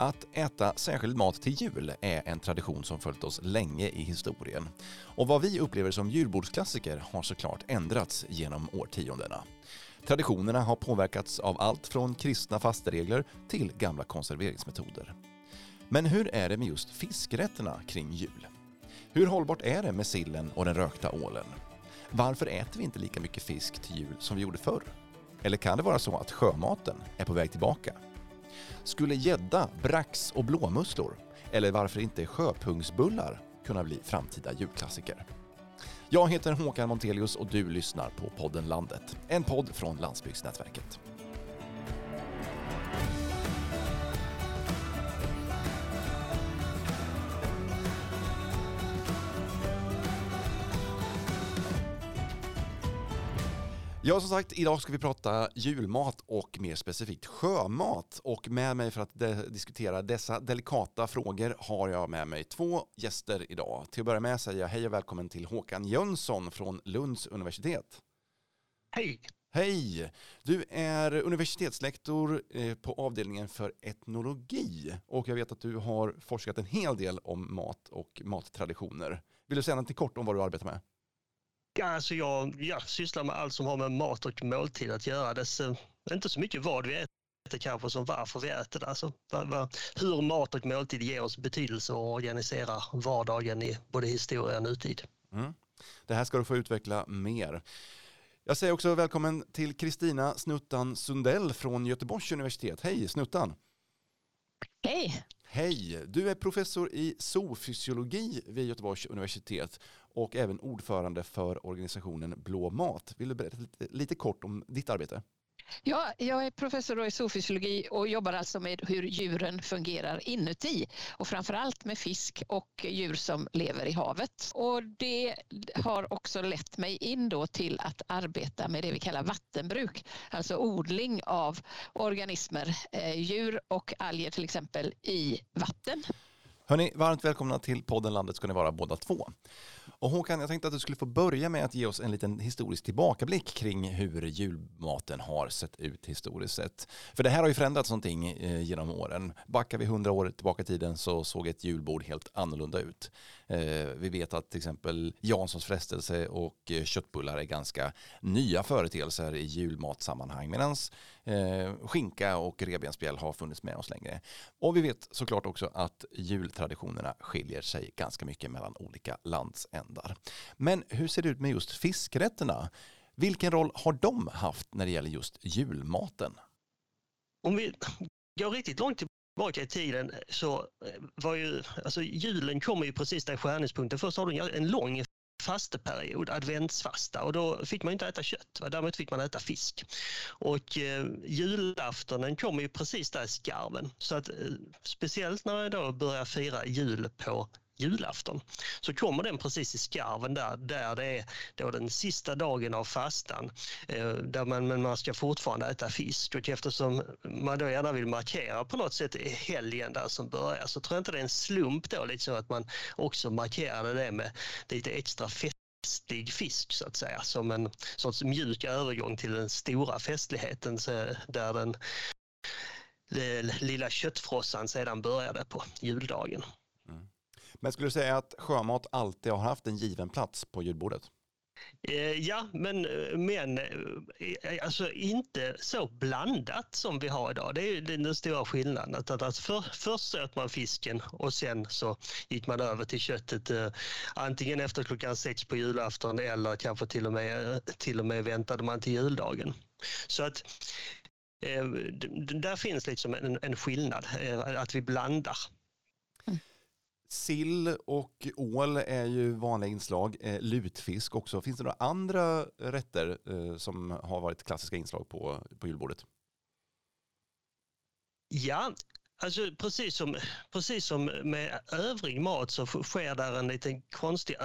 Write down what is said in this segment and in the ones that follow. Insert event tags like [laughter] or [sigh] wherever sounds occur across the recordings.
Att äta särskild mat till jul är en tradition som följt oss länge i historien. Och vad vi upplever som julbordsklassiker har såklart ändrats genom årtiondena. Traditionerna har påverkats av allt från kristna fasteregler till gamla konserveringsmetoder. Men hur är det med just fiskrätterna kring jul? Hur hållbart är det med sillen och den rökta ålen? Varför äter vi inte lika mycket fisk till jul som vi gjorde förr? Eller kan det vara så att sjömaten är på väg tillbaka? Skulle gädda, brax och blåmusslor, eller varför inte sjöpungsbullar, kunna bli framtida julklassiker? Jag heter Håkan Montelius och du lyssnar på podden Landet, en podd från Landsbygdsnätverket. Ja, som sagt, idag ska vi prata julmat och mer specifikt sjömat. Och med mig för att diskutera dessa delikata frågor har jag med mig två gäster idag. Till att börja med säger jag hej och välkommen till Håkan Jönsson från Lunds universitet. Hej! Hej! Du är universitetslektor eh, på avdelningen för etnologi och jag vet att du har forskat en hel del om mat och mattraditioner. Vill du säga något kort om vad du arbetar med? Ja, alltså jag, jag sysslar med allt som har med mat och måltid att göra. Det är inte så mycket vad vi äter kanske som varför vi äter det. Alltså, hur mat och måltid ger oss betydelse och organiserar vardagen i både historia och nutid. Mm. Det här ska du få utveckla mer. Jag säger också välkommen till Kristina Snuttan Sundell från Göteborgs universitet. Hej Snuttan! Hej! Hej! Du är professor i zoofysiologi vid Göteborgs universitet och även ordförande för organisationen Blå mat. Vill du berätta lite, lite kort om ditt arbete? Ja, jag är professor i zoofysiologi och jobbar alltså med hur djuren fungerar inuti och framförallt med fisk och djur som lever i havet. Och det har också lett mig in då till att arbeta med det vi kallar vattenbruk, alltså odling av organismer, eh, djur och alger till exempel i vatten. Hörni, varmt välkomna till podden Landet ska ni vara båda två. Och Håkan, jag tänkte att du skulle få börja med att ge oss en liten historisk tillbakablick kring hur julmaten har sett ut historiskt sett. För det här har ju förändrats någonting eh, genom åren. Backar vi hundra år tillbaka i tiden så såg ett julbord helt annorlunda ut. Eh, vi vet att till exempel Janssons frestelse och eh, köttbullar är ganska nya företeelser i julmatsammanhang medan Eh, skinka och revbensspjäll har funnits med oss längre. Och vi vet såklart också att jultraditionerna skiljer sig ganska mycket mellan olika landsändar. Men hur ser det ut med just fiskrätterna? Vilken roll har de haft när det gäller just julmaten? Om vi går riktigt långt tillbaka i tiden så eh, var ju, alltså julen kommer ju precis där skärningspunkten. Först har du en lång fasteperiod, adventsfasta och då fick man inte äta kött, va? däremot fick man äta fisk. Och eh, julaftonen kommer ju precis där i skarven så att eh, speciellt när jag då börjar fira jul på julafton. Så kommer den precis i skarven där, där det är då den sista dagen av fastan. Eh, där man, men man ska fortfarande äta fisk och eftersom man då gärna vill markera på något sätt helgen där som börjar så tror jag inte det är en slump då liksom att man också markerade det med lite extra festlig fisk så att säga som en sorts mjuk övergång till den stora festligheten där den lilla köttfrossan sedan började på juldagen. Men skulle du säga att sjömat alltid har haft en given plats på julbordet? Eh, ja, men, eh, men eh, alltså inte så blandat som vi har idag. Det är den stora skillnaden. Att, att för, först åt man fisken och sen så gick man över till köttet eh, antingen efter klockan sex på julafton eller kanske till och med, till och med väntade man till juldagen. Så att eh, där finns liksom en, en skillnad, att vi blandar. Sill och ål är ju vanliga inslag. Eh, lutfisk också. Finns det några andra rätter eh, som har varit klassiska inslag på, på julbordet? Ja, alltså precis som, precis som med övrig mat så sker där en liten konstig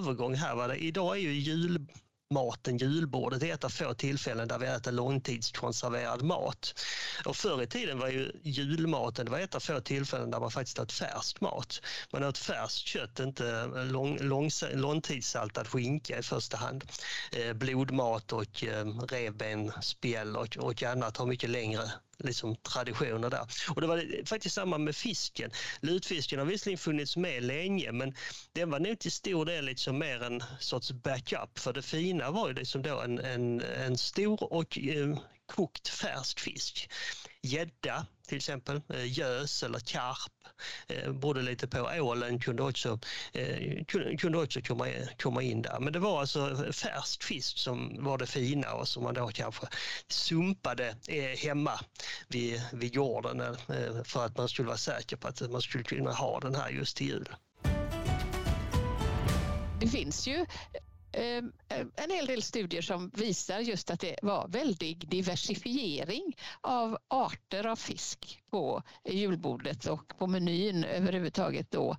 övergång här. Va? Idag är ju jul, maten, julbordet, är ett av få tillfällen där vi äter långtidskonserverad mat. Och förr i tiden var ju julmaten det var ett av få tillfällen där man faktiskt åt färsk mat. Man åt färskt kött, inte lång, lång, långtidssaltad skinka i första hand. Eh, blodmat och eh, revben, spjäll och, och annat har mycket längre liksom, traditioner där. Och det var faktiskt samma med fisken. Lutfisken har visserligen funnits med länge men den var nog till stor del liksom mer en sorts backup för det fina var ju liksom då en, en, en stor och eh, kokt färsk fisk. Gädda till exempel, eh, gös eller karp. Eh, berodde lite på ålen kunde också, eh, kunde också komma, komma in där. Men det var alltså färsk fisk som var det fina och som man då kanske sumpade eh, hemma vid, vid gården för att man skulle vara säker på att man skulle kunna ha den här just till jul. Det finns ju Ehm, eh, en hel del studier som visar just att det var väldig diversifiering av arter av fisk på julbordet och på menyn överhuvudtaget då.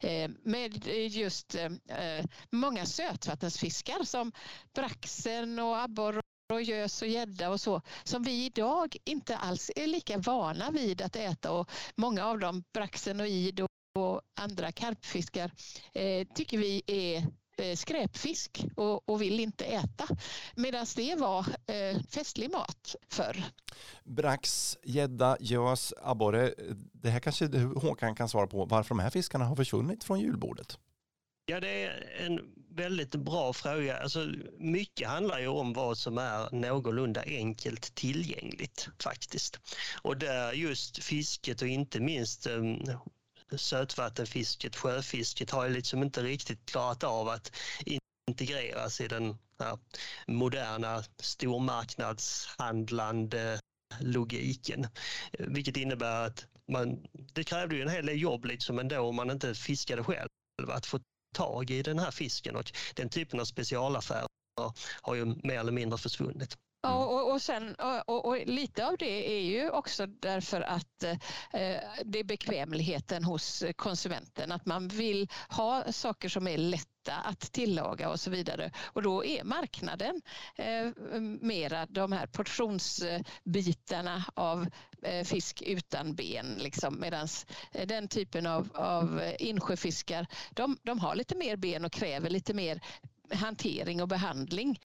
Ehm, med just eh, många sötvattensfiskar som braxen och abborre och gös och gädda och så som vi idag inte alls är lika vana vid att äta och många av dem, braxen och id och andra karpfiskar, eh, tycker vi är skräpfisk och, och, vill inte äta. Medan det var eh, festlig mat förr. Brax, gädda, gös, abborre. Det här kanske Håkan kan svara på varför de här fiskarna har försvunnit från julbordet. Ja, det är en väldigt bra fråga. Alltså, mycket handlar ju om vad som är någorlunda enkelt tillgängligt faktiskt. Och där just fisket och inte minst um, sötvattenfisket, sjöfisket har ju liksom inte riktigt klarat av att integreras i den moderna stormarknadshandlande logiken. Vilket innebär att man, det krävde ju en hel del jobb liksom ändå om man inte fiskade själv att få tag i den här fisken och den typen av specialaffärer har ju mer eller mindre försvunnit. Mm. Och, och, sen, och, och, lite av det är ju också därför att eh, det är bekvämligheten hos konsumenten. Att man vill ha saker som är lätta att tillaga och så vidare. Och då är marknaden eh, mera de här portionsbitarna av eh, fisk utan ben. Liksom. Medan eh, den typen av, av insjöfiskar, de, de har lite mer ben och kräver lite mer hantering och behandling.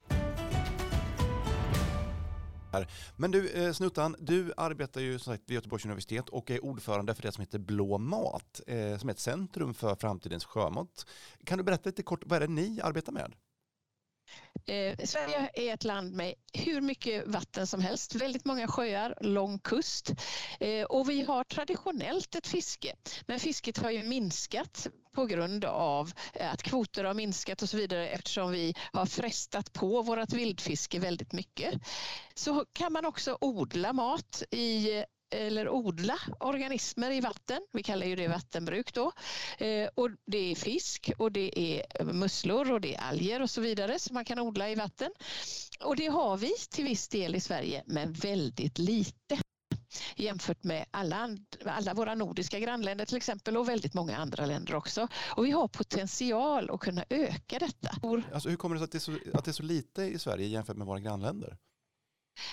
Men du eh, Snuttan, du arbetar ju som sagt vid Göteborgs universitet och är ordförande för det som heter Blå mat, eh, som är ett centrum för framtidens sjömat. Kan du berätta lite kort, vad är det ni arbetar med? Eh, Sverige är ett land med hur mycket vatten som helst, väldigt många sjöar, lång kust eh, och vi har traditionellt ett fiske. Men fisket har ju minskat på grund av eh, att kvoter har minskat och så vidare eftersom vi har frestat på vårt vildfiske väldigt mycket. Så kan man också odla mat i eller odla organismer i vatten. Vi kallar ju det vattenbruk då. Eh, och det är fisk och det är musslor och det är alger och så vidare som man kan odla i vatten. Och det har vi till viss del i Sverige men väldigt lite jämfört med alla, alla våra nordiska grannländer till exempel och väldigt många andra länder också. Och vi har potential att kunna öka detta. Alltså, hur kommer det sig att det, är så, att det är så lite i Sverige jämfört med våra grannländer?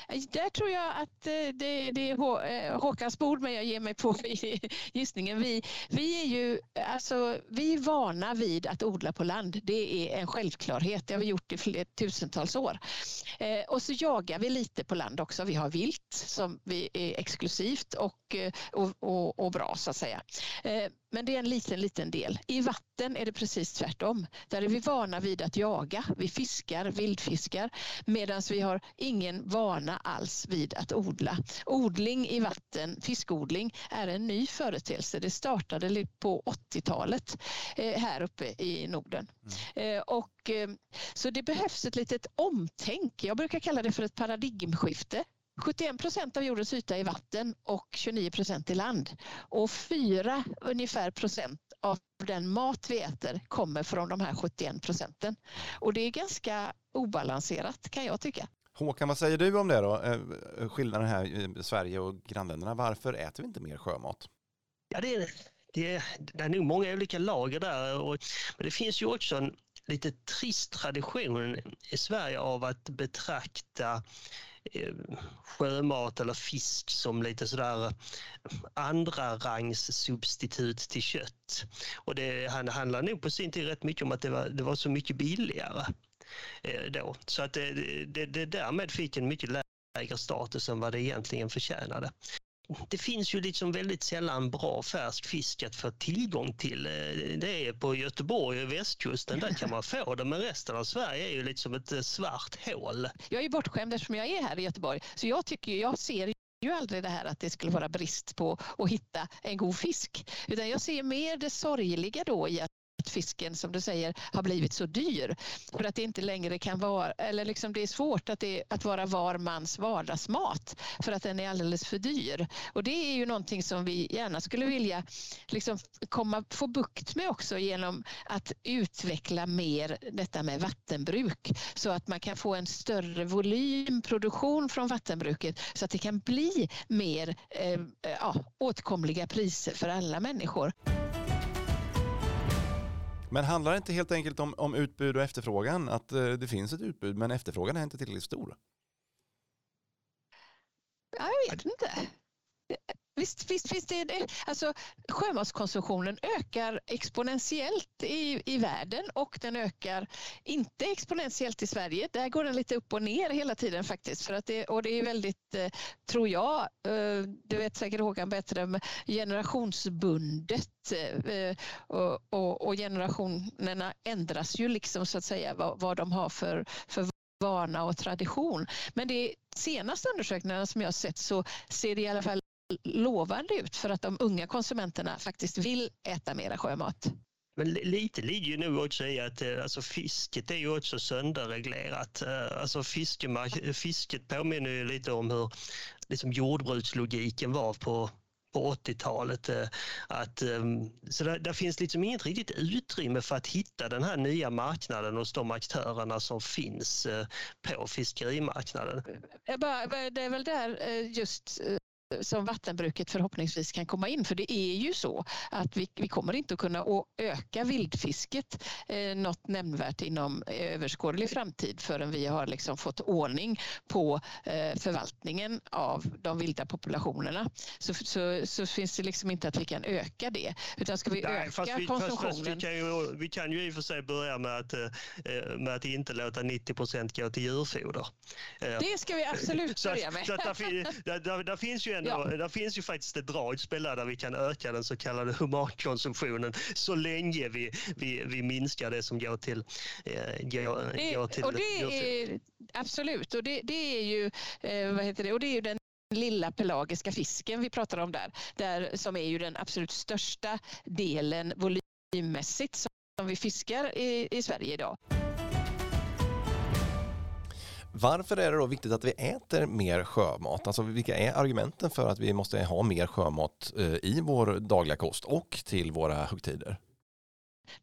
Eh, där tror jag att eh, det, det är eh, Håkans bord, men jag ger mig på [laughs] gissningen. Vi, vi, är ju alltså, vi är vana vid att odla på land. Det är en självklarhet. Det har vi gjort i flera tusentals år. Eh, och så jagar vi lite på land också. Vi har vilt som vi är exklusivt och, och, och, och bra så att säga. Men det är en liten, liten del. I vatten är det precis tvärtom. Där är vi vana vid att jaga. Vi fiskar, vildfiskar, medan vi har ingen vana alls vid att odla. Odling i vatten, fiskodling, är en ny företeelse. Det startade på 80-talet eh, här uppe i Norden. Mm. Eh, och, eh, så det behövs ett litet omtänk. Jag brukar kalla det för ett paradigmskifte 71 procent av jordens yta är vatten och 29 procent i land. Och 4 ungefär procent av den mat vi äter kommer från de här 71 procenten. Och det är ganska obalanserat kan jag tycka. Håkan, vad säger du om det då? Eh, eh, skillnaden här i eh, Sverige och grannländerna. Varför äter vi inte mer sjömat? Ja, det är, det är, det är nog många olika lager där. Och, men det finns ju också en lite trist tradition i Sverige av att betrakta Eh, sjömat eller fisk som lite sådär andra rangs substitut till kött. Och det handlar nog på sin tid rätt mycket om att det var, det var så mycket billigare Eh, då. Så att det, det, det därmed fick en mycket lägre status än vad det egentligen förtjänade. Det finns ju liksom väldigt sällan bra färsk fisk att få tillgång till. Eh, det är på Göteborg och västkusten, där kan man få det, men resten av Sverige är ju liksom ett svart hål. Jag är bortskämd eftersom jag är här i Göteborg, så jag tycker jag ser ju aldrig det här att det skulle vara brist på att hitta en god fisk. Utan jag ser mer det sorgliga då i att fisken som du säger har blivit så dyr för att det inte längre kan vara, eller liksom det är svårt att, det, att vara var mans vardagsmat för att den är alldeles för dyr. Och det är ju någonting som vi gärna skulle vilja liksom komma, få bukt med också genom att utveckla mer detta med vattenbruk så att man kan få en större volymproduktion från vattenbruket så att det kan bli mer eh, ja, åtkomliga priser för alla människor. Men handlar det inte helt enkelt om, om utbud och efterfrågan? Att eh, det finns ett utbud men efterfrågan är inte tillräckligt stor? Jag vet inte. Visst, visst, visst är det. Alltså, sjömatskonsumtionen ökar exponentiellt i, i världen och den ökar inte exponentiellt i Sverige. Där går den lite upp och ner hela tiden faktiskt. För att det, och det är väldigt, eh, tror jag, eh, du vet säkert Håkan bättre, generationsbundet eh, och, och, och, generationerna ändras ju liksom så att säga vad, vad de har för, för vana och tradition. Men det senaste undersökningarna som jag har sett så ser det i alla fall lovande ut för att de unga konsumenterna faktiskt vill äta mera sjömat. Men lite ligger ju nog också i att eh, alltså, fisket är ju också sönderreglerat. Eh, alltså, fisket påminner ju lite om hur liksom, jordbrukslogiken var på på 80-talet. Eh, att, ehm, så där, där, finns liksom inget riktigt utrymme för att hitta den här nya marknaden hos de aktörerna som finns på fiskerimarknaden. Det är väl där just som vattenbruket förhoppningsvis kan komma in. För det är ju så att vi, vi kommer inte att kunna öka vildfisket eh, något nämnvärt inom överskådlig framtid förrän vi har liksom fått ordning på eh, förvaltningen av de vilda populationerna. Så, så, så, finns det liksom inte att vi kan öka det. Utan ska vi Nej, öka fast vi, konsumtionen... Fast, fast vi, kan ju, vi kan ju i och för sig börja med att, eh, med att inte låta 90 procent gå till djurfoder. Det ska vi absolut börja med. Så, så där, där, där, där finns ju ändå, ja. där finns ju faktiskt ett dragspel där vi kan öka den så kallade humankonsumtionen så länge vi, vi, vi minskar det som går till, eh, går, det, går till och det är, Absolut, och det, det är ju, eh, vad heter det, och det är ju den lilla pelagiska fisken vi pratar om där, där som är ju den absolut största delen volymmässigt som vi fiskar i, i Sverige idag. Varför är det då viktigt att vi äter mer sjömat? Alltså vilka är argumenten för att vi måste ha mer sjömat eh, i vår dagliga kost och till våra högtider?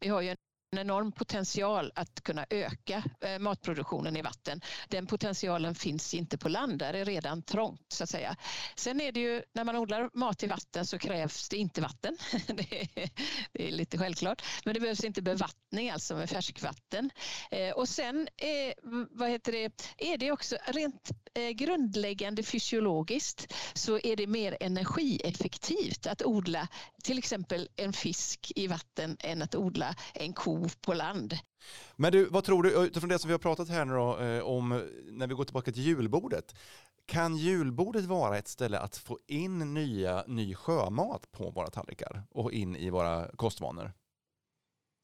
Vi har ju en en enorm potential att kunna öka eh, matproduktionen i vatten. Den potentialen finns inte på land, där är redan trångt så att säga. Sen är det ju, när man odlar mat i vatten så krävs det inte vatten. [laughs] Det är, det är lite självklart. Men det behövs inte bevattning, alltså med färskvatten. Eh, och sen eh, är, vad heter det, är det också rent Eh, grundläggande fysiologiskt så är det mer energieffektivt att odla till exempel en fisk i vatten än att odla en ko på land. Men du, vad tror du, utifrån det som vi har pratat här nu då, eh, om eh, när vi går tillbaka till julbordet. Kan julbordet vara ett ställe att få in nya, ny sjömat på våra tallrikar och in i våra kostvanor?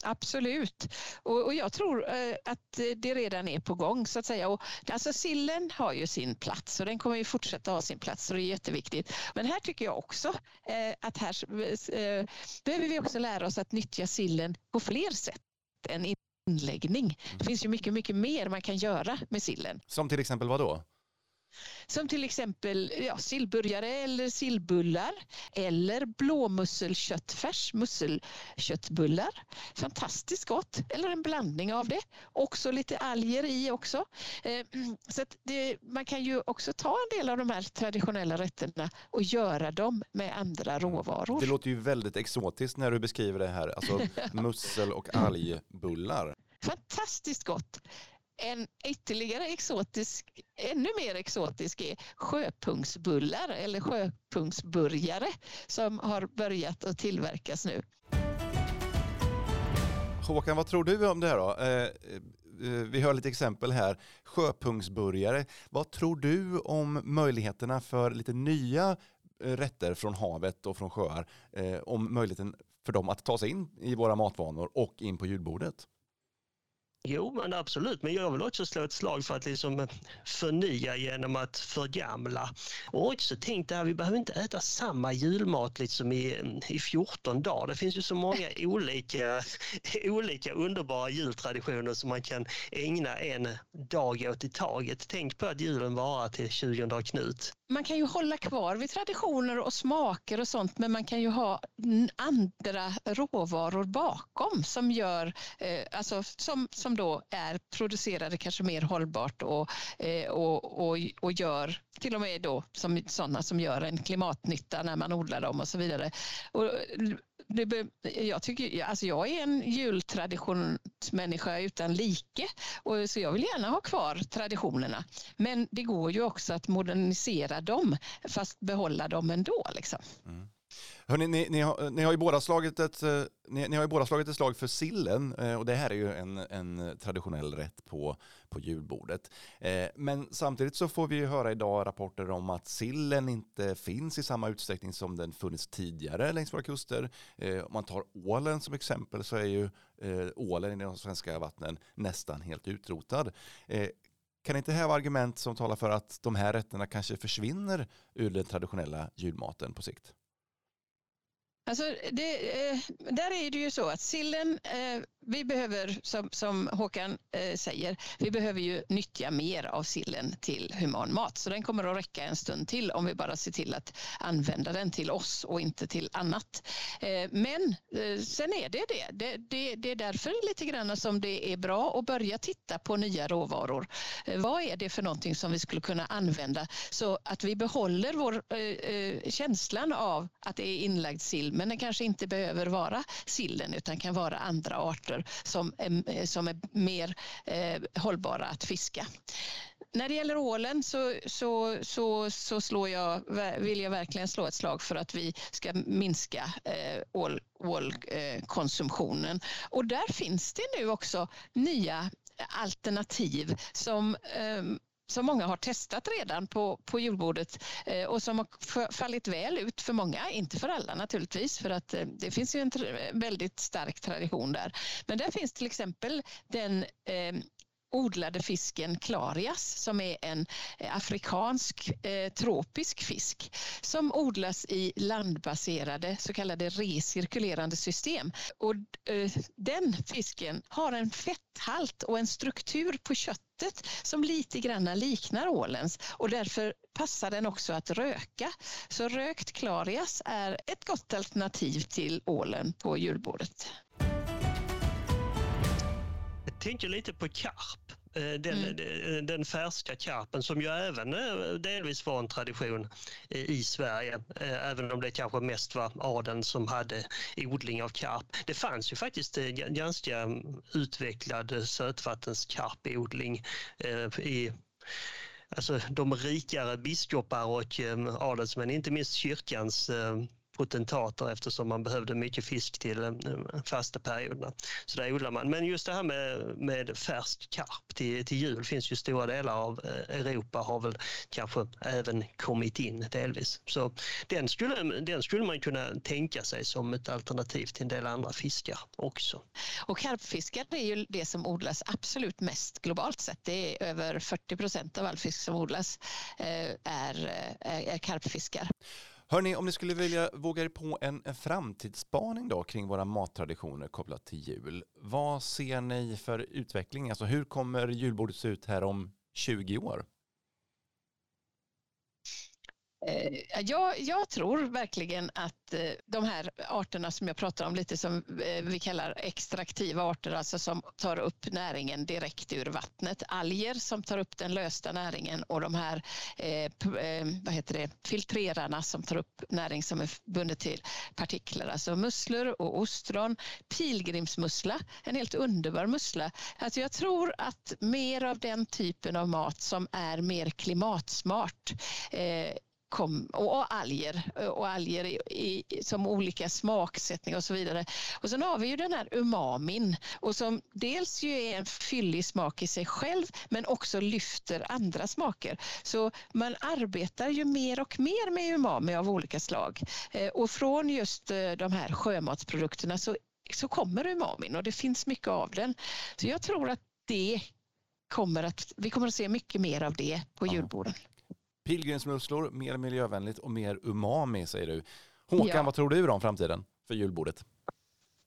Absolut. Och, och, jag tror eh, att det redan är på gång så att säga. Och, alltså sillen har ju sin plats och den kommer ju fortsätta ha sin plats och det är jätteviktigt. Men här tycker jag också eh, att här eh, behöver vi också lära oss att nyttja sillen på fler sätt än inläggning. Det finns ju mycket, mycket mer man kan göra med sillen. Som till exempel vad då? Som till exempel ja, sillburgare eller sillbullar eller blåmusselköttfärs, musselköttbullar. Fantastiskt gott, eller en blandning av det. Också lite alger i också. Eh, [clears throat] så det, man kan ju också ta en del av de här traditionella rätterna och göra dem med andra råvaror. Det låter ju väldigt exotiskt när du beskriver det här, alltså [laughs] mussel och algbullar. Fantastiskt gott. En ytterligare exotisk, ännu mer exotisk är sjöpungsbullar eller sjöpungsburgare som har börjat att tillverkas nu. Håkan, vad tror du om det här då? Eh, eh vi hör lite exempel här. Sjöpungsburgare. Vad tror du om möjligheterna för lite nya eh, rätter från havet och från sjöar? Eh, om möjligheten för dem att ta sig in i våra matvanor och in på julbordet? Jo, men absolut. Men jag vill också slå ett slag för att liksom förnya genom att förgamla. Och också tänk det här, vi behöver inte äta samma julmat liksom i, i 14 dagar. Det finns ju så många [laughs] olika, olika underbara jultraditioner som man kan ägna en dag åt i taget. Tänk på att julen varar till 20 dag Knut man kan ju hålla kvar vid traditioner och smaker och sånt men man kan ju ha andra råvaror bakom som gör, eh, alltså som, som då är producerade kanske mer hållbart och, eh, och, och, och gör till och med då som, sådana som gör en klimatnytta när man odlar dem och så vidare. Och det, jag, tycker, alltså jag är en jultraditionsmänniska utan like och så jag vill gärna ha kvar traditionerna. Men det går ju också att modernisera dem fast behålla dem ändå. Liksom. Mm. Hörrni, ni, ni, har, ni, har ju båda slagit ett, eh, ni, ni, har ju båda slagit ett slag för sillen eh, och det här är ju en, en traditionell rätt på, på julbordet. Eh, men samtidigt så får vi ju höra idag rapporter om att sillen inte finns i samma utsträckning som den funnits tidigare längs våra kuster. Om man tar ålen som exempel så är ju ålen i de svenska vattnen nästan helt utrotad. Kan inte det här vara argument som talar för att de här rätterna kanske försvinner ur den traditionella julmaten på sikt? Alltså det, eh, där är det ju så att sillen, eh, vi behöver som, som Håkan eh, säger, vi behöver ju nyttja mer av sillen till human mat. Så den kommer att räcka en stund till om vi bara ser till att använda den till oss och inte till annat. Eh, men eh, sen är det det. Det, det. det är därför lite grann som det är bra att börja titta på nya råvaror. Eh, vad är det för någonting som vi skulle kunna använda så att vi behåller vår känslan av att det är inlagd sill men den kanske inte behöver vara sillen utan kan vara andra arter som är, eh, som är mer eh, hållbara att fiska. När det gäller ålen så, så, så, så slår jag, vill jag verkligen slå ett slag för att vi ska minska eh, ål, ålkonsumtionen. Och där finns det nu också nya alternativ som eh, som många har testat redan på, på julbordet eh, och som har fallit väl ut för många, inte för alla naturligtvis för att eh, det finns ju en väldigt stark tradition där. Men där finns till exempel den eh, odlade fisken Clarias, som är en eh, afrikansk eh, tropisk fisk som odlas i landbaserade så kallade recirkulerande system. Och, eh, den fisken har en fetthalt och en struktur på köttet som lite grann liknar ålens och därför passar den också att röka. Så rökt Clarias är ett gott alternativ till ålen på julbordet tänker lite på karp. Eh, den, mm. den färska karpen som ju även eh, delvis var en tradition i Sverige, eh, även om det kanske mest var adeln som hade odling av karp. Det fanns ju faktiskt ganska utvecklad sötvattenskarpodling i alltså de rikare biskopar och adelsmän, inte minst kyrkans potentater eftersom man behövde mycket fisk till fasta perioderna. Så där odlar man. Men just det här med, med färsk karp till, till jul finns ju stora delar av eh, Europa har väl kanske även kommit in delvis. Så den skulle, den skulle man kunna tänka sig som ett alternativ till en del andra fiskar också. Och karpfiskar är ju det som odlas absolut mest globalt sett. Det är över 40 procent av all fisk som odlas eh, är, eh, är karpfiskar. Hörni, om ni skulle vilja våga er på en, en framtidsspaning då kring våra mattraditioner kopplat till jul. Vad ser ni för utveckling? Alltså hur kommer julbordet se ut här om 20 år? Eh, jag, jag, tror verkligen att eh, de här arterna som jag pratar om lite som eh, vi kallar extraktiva arter, alltså som tar upp näringen direkt ur vattnet. Alger som tar upp den lösta näringen och de här vad heter det, filtrerarna som tar upp näring som är bundet till partiklar, alltså musslor och ostron. Pilgrimsmussla, en helt underbar mussla. Alltså jag tror att mer av den typen av mat som är mer klimatsmart kom, och alger och alger i, i, som olika smaksättningar och så vidare. Och sen har vi ju den här umamin och som dels ju är en fyllig smak i sig själv men också lyfter andra smaker. Så man arbetar ju mer och mer med umami av olika slag eh, och från just eh, de här sjömatsprodukterna så, så kommer umamin och det finns mycket av den. Så jag tror att det kommer att, vi kommer att se mycket mer av det på julborden. Pilgrimsmusslor, mer miljövänligt och mer umami säger du. Håkan, Ja. vad tror du om framtiden för julbordet?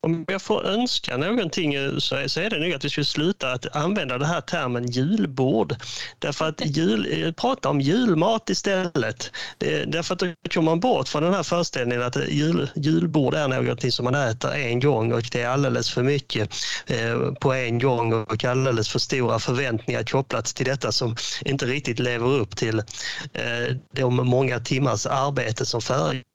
Om jag får önska någonting så är, det nog att vi skulle sluta att använda den här termen julbord. Därför att jul, eh, prata om julmat istället. Det, därför att då kommer man bort från den här föreställningen att jul, julbord är någonting som man äter en gång och det är alldeles för mycket eh, på en gång och alldeles för stora förväntningar kopplat till detta som inte riktigt lever upp till eh, de många timmars arbete som föregår.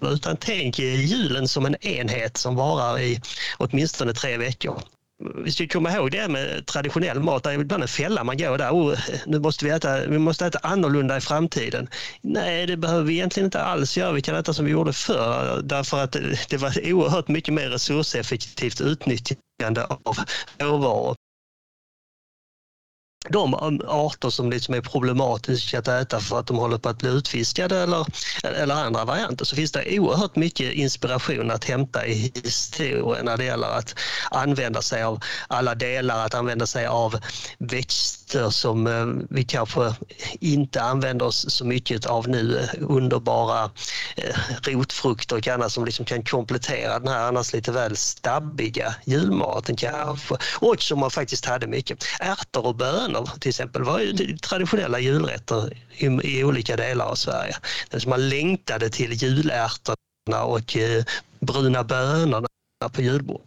Utan tänk julen som en enhet som varar i åtminstone tre veckor. Vi ska komma ihåg det med traditionell mat. Det är ibland en fälla man går där. Oh, nu måste vi, äta, vi måste äta annorlunda i framtiden. Nej, det behöver vi egentligen inte alls göra. Vi kan äta som vi gjorde förr därför att det var oerhört mycket mer resurseffektivt utnyttjande av råvaror de arter som liksom är problematiska att äta för att de håller på att bli utfiskade eller, eller andra varianter så finns det oerhört mycket inspiration att hämta i historien när det gäller att använda sig av alla delar, att använda sig av växter som eh, vi kanske inte använder oss så mycket av nu. Eh, underbara eh, rotfrukter och annat som liksom kan komplettera den här annars lite väl stabbiga julmaten kanske. Och som man faktiskt hade mycket. Ärtor och bönor till exempel var ju traditionella julrätter i, i olika delar av Sverige. Man längtade till julärtorna och eh, bruna bönorna på julbord.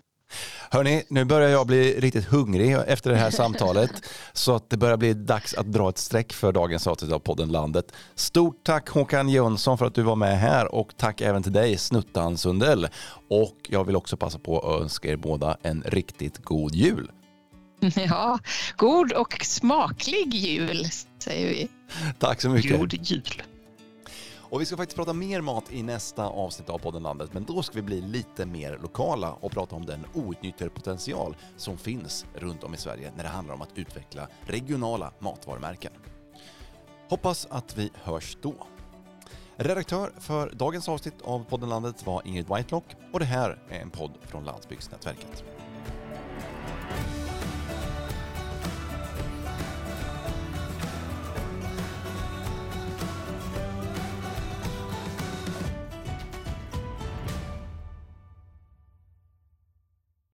Hörni, nu börjar jag bli riktigt hungrig efter det här [laughs] samtalet så att det börjar bli dags att dra ett streck för dagens avsnitt av podden Landet. Stort tack Håkan Jönsson för att du var med här och tack även till dig Snuttan Sundell. Och jag vill också passa på att önska er båda en riktigt god jul. [laughs] Ja, god och smaklig jul säger vi. Tack så mycket. God jul! Och vi ska faktiskt prata mer mat i nästa avsnitt av podden Landet, men då ska vi bli lite mer lokala och prata om den outnyttjade potential som finns runt om i Sverige när det handlar om att utveckla regionala matvarumärken. Hoppas att vi hörs då. Redaktör för dagens avsnitt av podden Landet var Ingrid Whitelock och det här är en podd från Landsbygdsnätverket.